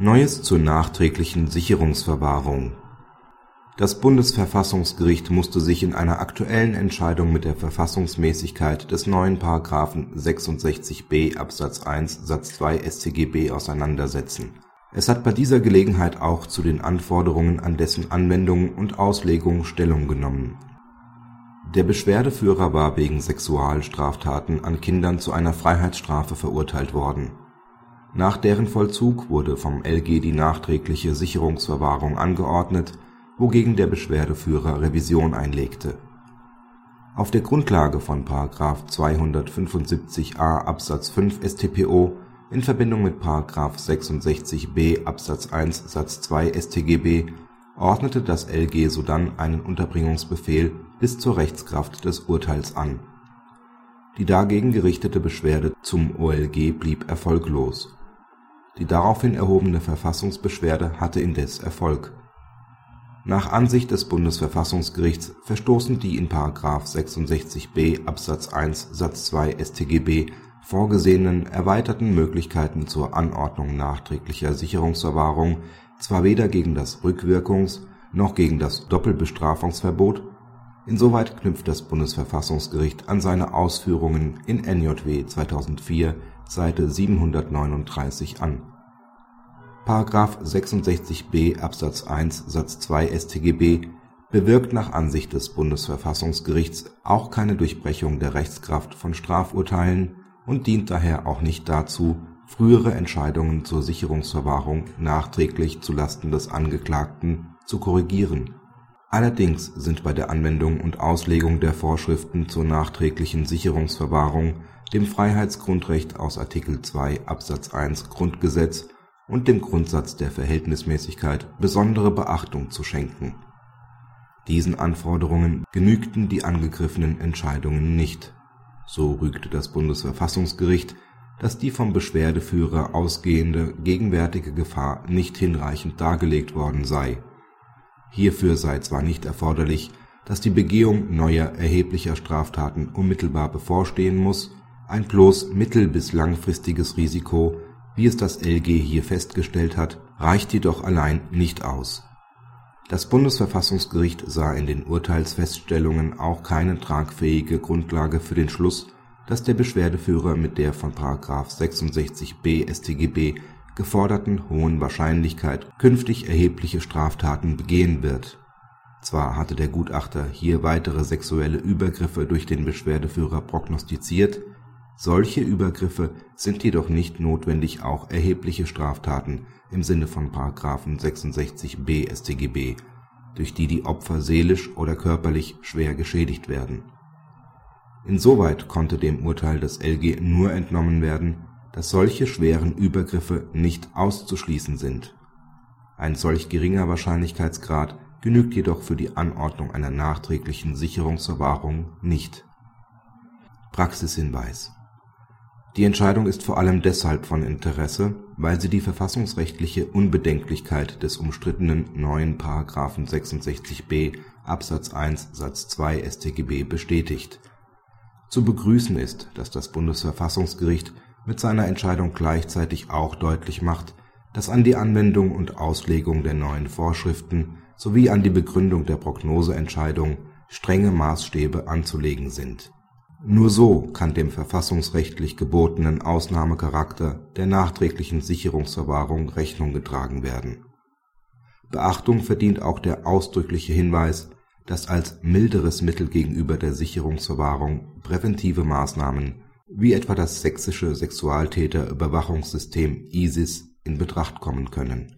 Neues zur nachträglichen Sicherungsverwahrung Das Bundesverfassungsgericht musste sich in einer aktuellen Entscheidung mit der Verfassungsmäßigkeit des neuen § 66b Absatz 1 Satz 2 StGB auseinandersetzen. Es hat bei dieser Gelegenheit auch zu den Anforderungen an dessen Anwendung und Auslegung Stellung genommen. Der Beschwerdeführer war wegen Sexualstraftaten an Kindern zu einer Freiheitsstrafe verurteilt worden nach deren Vollzug wurde vom LG die nachträgliche Sicherungsverwahrung angeordnet, wogegen der Beschwerdeführer Revision einlegte. Auf der Grundlage von § 275a Absatz 5 StPO in Verbindung mit § 66b Absatz 1 Satz 2 StGB ordnete das LG sodann einen Unterbringungsbefehl bis zur Rechtskraft des Urteils an. Die dagegen gerichtete Beschwerde zum OLG blieb erfolglos die daraufhin erhobene Verfassungsbeschwerde hatte indes Erfolg. Nach Ansicht des Bundesverfassungsgerichts verstoßen die in § 66b Absatz 1 Satz 2 StGB vorgesehenen erweiterten Möglichkeiten zur Anordnung nachträglicher Sicherungsverwahrung zwar weder gegen das Rückwirkungs noch gegen das Doppelbestrafungsverbot, insoweit knüpft das Bundesverfassungsgericht an seine Ausführungen in NJW 2004 Seite 739 an. § 66b Absatz 1 Satz 2 StGB bewirkt nach Ansicht des Bundesverfassungsgerichts auch keine Durchbrechung der Rechtskraft von Strafurteilen und dient daher auch nicht dazu, frühere Entscheidungen zur Sicherungsverwahrung nachträglich zu Lasten des Angeklagten zu korrigieren. Allerdings sind bei der Anwendung und Auslegung der Vorschriften zur nachträglichen Sicherungsverwahrung dem Freiheitsgrundrecht aus Artikel 2 Absatz 1 Grundgesetz und dem Grundsatz der Verhältnismäßigkeit besondere Beachtung zu schenken. Diesen Anforderungen genügten die angegriffenen Entscheidungen nicht. So rügte das Bundesverfassungsgericht, dass die vom Beschwerdeführer ausgehende gegenwärtige Gefahr nicht hinreichend dargelegt worden sei. Hierfür sei zwar nicht erforderlich, dass die Begehung neuer erheblicher Straftaten unmittelbar bevorstehen muss ein bloß mittel bis langfristiges Risiko, wie es das LG hier festgestellt hat, reicht jedoch allein nicht aus. Das Bundesverfassungsgericht sah in den Urteilsfeststellungen auch keine tragfähige Grundlage für den Schluss, dass der Beschwerdeführer mit der von § 66b StGB geforderten hohen Wahrscheinlichkeit künftig erhebliche Straftaten begehen wird. Zwar hatte der Gutachter hier weitere sexuelle Übergriffe durch den Beschwerdeführer prognostiziert solche Übergriffe sind jedoch nicht notwendig auch erhebliche Straftaten im Sinne von § 66b StGB, durch die die Opfer seelisch oder körperlich schwer geschädigt werden. Insoweit konnte dem Urteil des LG nur entnommen werden, dass solche schweren Übergriffe nicht auszuschließen sind. Ein solch geringer Wahrscheinlichkeitsgrad genügt jedoch für die Anordnung einer nachträglichen Sicherungsverwahrung nicht. Praxishinweis die Entscheidung ist vor allem deshalb von Interesse, weil sie die verfassungsrechtliche Unbedenklichkeit des umstrittenen neuen § 66b Absatz 1 Satz 2 StGB bestätigt. Zu begrüßen ist, dass das Bundesverfassungsgericht mit seiner Entscheidung gleichzeitig auch deutlich macht, dass an die Anwendung und Auslegung der neuen Vorschriften sowie an die Begründung der Prognoseentscheidung strenge Maßstäbe anzulegen sind nur so kann dem verfassungsrechtlich gebotenen Ausnahmecharakter der nachträglichen Sicherungsverwahrung Rechnung getragen werden. Beachtung verdient auch der ausdrückliche Hinweis, dass als milderes Mittel gegenüber der Sicherungsverwahrung präventive Maßnahmen wie etwa das sächsische Sexualtäterüberwachungssystem ISIS in Betracht kommen können